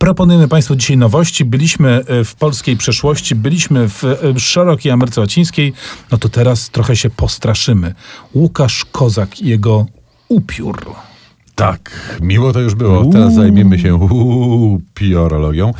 Proponujemy Państwu dzisiaj nowości. Byliśmy e, w polskiej przeszłości, byliśmy w e, szerokiej Ameryce Łacińskiej. No to teraz trochę się postraszymy. Łukasz Kozak i jego upiór. Tak, miło to już było. Teraz zajmiemy się piorologią.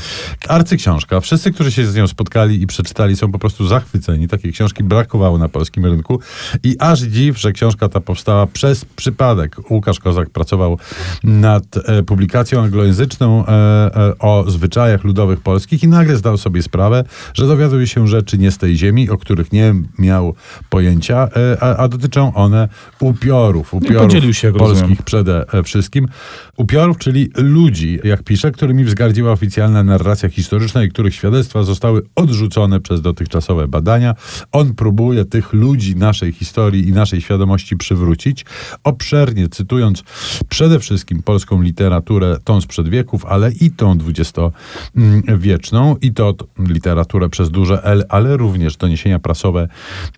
Arcyksiążka. Wszyscy, którzy się z nią spotkali i przeczytali, są po prostu zachwyceni. Takiej książki brakowało na polskim rynku. I aż dziw, że książka ta powstała przez przypadek. Łukasz Kozak pracował nad e, publikacją anglojęzyczną e, e, o zwyczajach ludowych polskich i nagle zdał sobie sprawę, że dowiaduje się rzeczy nie z tej ziemi, o których nie miał pojęcia, e, a, a dotyczą one upiorów. Upiorów podzielił się, polskich rozumiem. przede wszystkim. Upiorów, czyli ludzi, jak pisze, którymi wzgardziła oficjalna narracja historyczna i których świadectwa zostały odrzucone przez dotychczasowe badania. On próbuje tych ludzi naszej historii i naszej świadomości przywrócić, obszernie cytując przede wszystkim polską literaturę, tą sprzed wieków, ale i tą dwudziestowieczną, i to literaturę przez duże L, ale również doniesienia prasowe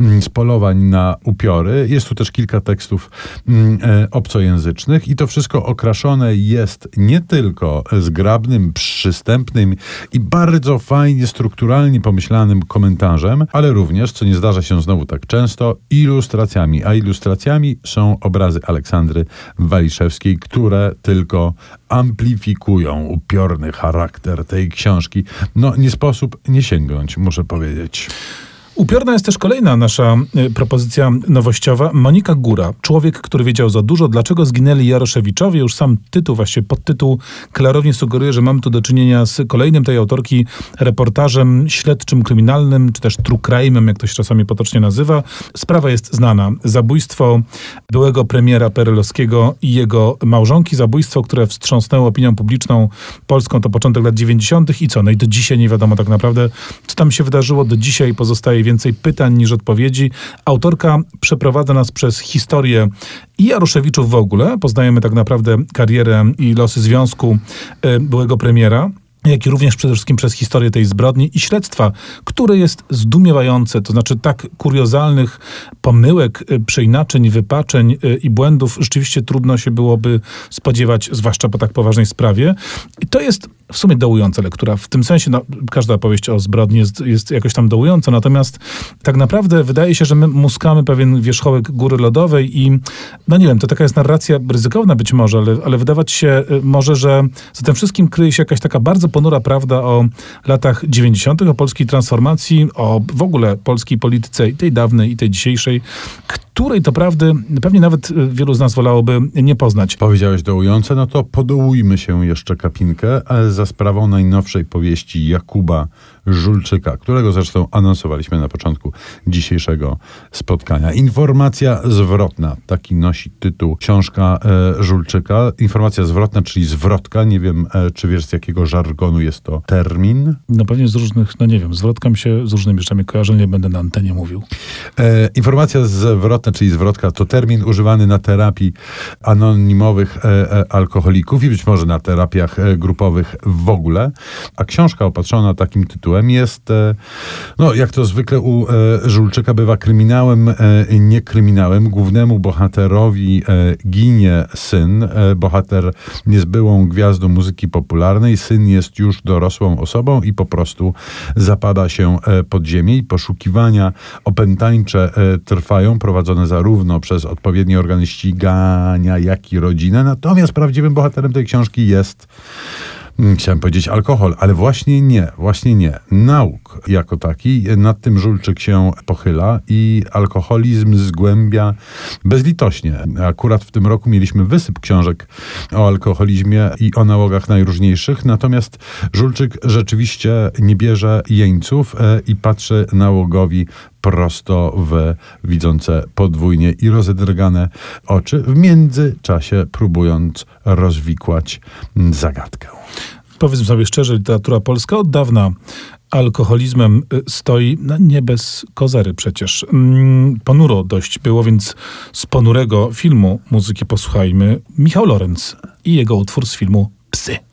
mm, z polowań na upiory. Jest tu też kilka tekstów mm, e, obcojęzycznych i to wszystko okraszone jest nie tylko zgrabnym, przystępnym i bardzo fajnie, strukturalnie pomyślanym komentarzem, ale również, co nie zdarza się znowu tak często, ilustracjami. A ilustracjami są obrazy Aleksandry Waliszewskiej, które tylko amplifikują upiorny charakter tej książki. No, nie sposób nie sięgnąć, muszę powiedzieć. Upiorna jest też kolejna nasza y, propozycja nowościowa. Monika Góra, człowiek, który wiedział za dużo, dlaczego zginęli Jaroszewiczowie. Już sam tytuł, właściwie podtytuł klarownie sugeruje, że mamy tu do czynienia z kolejnym tej autorki reportażem śledczym, kryminalnym, czy też true crime'em, jak to się czasami potocznie nazywa. Sprawa jest znana. Zabójstwo byłego premiera Perelowskiego i jego małżonki. Zabójstwo, które wstrząsnęło opinią publiczną polską. To początek lat 90. i co? No i do dzisiaj nie wiadomo tak naprawdę, co tam się wydarzyło. Do dzisiaj pozostaje więcej pytań niż odpowiedzi. Autorka przeprowadza nas przez historię i Jaroszewiczów w ogóle. Poznajemy tak naprawdę karierę i losy związku e, byłego premiera jak i również przede wszystkim przez historię tej zbrodni i śledztwa, które jest zdumiewające, to znaczy tak kuriozalnych pomyłek, y, przeinaczeń, wypaczeń y, i błędów rzeczywiście trudno się byłoby spodziewać, zwłaszcza po tak poważnej sprawie. I to jest w sumie dołująca lektura. W tym sensie no, każda opowieść o zbrodni jest, jest jakoś tam dołująca, natomiast tak naprawdę wydaje się, że my muskamy pewien wierzchołek góry lodowej i no nie wiem, to taka jest narracja ryzykowna być może, ale, ale wydawać się y, może, że za tym wszystkim kryje się jakaś taka bardzo ponura prawda o latach 90., o polskiej transformacji, o w ogóle polskiej polityce i tej dawnej, i tej dzisiejszej, której to prawdy pewnie nawet y, wielu z nas wolałoby nie poznać. Powiedziałeś dołujące, no to podołujmy się jeszcze kapinkę, ale za sprawą najnowszej powieści Jakuba Żulczyka, którego zresztą anonsowaliśmy na początku dzisiejszego spotkania. Informacja zwrotna, taki nosi tytuł książka e, Żulczyka. Informacja zwrotna, czyli zwrotka. Nie wiem, e, czy wiesz z jakiego żargonu jest to termin. No pewnie z różnych, no nie wiem, zwrotka mi się z różnymi rzeczami kojarzy, nie będę na antenie mówił. E, informacja zwrotna, czyli zwrotka, to termin używany na terapii anonimowych e, e, alkoholików i być może na terapiach e, grupowych w ogóle. A książka opatrzona takim tytułem jest, e, no jak to zwykle u e, Żulczyka bywa, kryminałem, e, nie kryminałem. Głównemu bohaterowi ginie syn. Bohater jest byłą gwiazdą muzyki popularnej. Syn jest już dorosłą osobą i po prostu zapada się pod ziemię poszukiwania opętańcze trwają, prowadzone zarówno przez odpowiednie organy ścigania, jak i rodzinę. Natomiast prawdziwym bohaterem tej książki jest Chciałem powiedzieć alkohol, ale właśnie nie, właśnie nie. Nauk jako taki, nad tym Żulczyk się pochyla i alkoholizm zgłębia bezlitośnie. Akurat w tym roku mieliśmy wysyp książek o alkoholizmie i o nałogach najróżniejszych, natomiast Żulczyk rzeczywiście nie bierze jeńców e, i patrzy nałogowi prosto w widzące podwójnie i rozedrgane oczy, w międzyczasie próbując rozwikłać zagadkę. Powiedzmy sobie szczerze, literatura polska od dawna alkoholizmem y, stoi, no nie bez kozery przecież. Mm, Ponuro dość było, więc z ponurego filmu muzyki posłuchajmy Michał Lorenz i jego utwór z filmu Psy.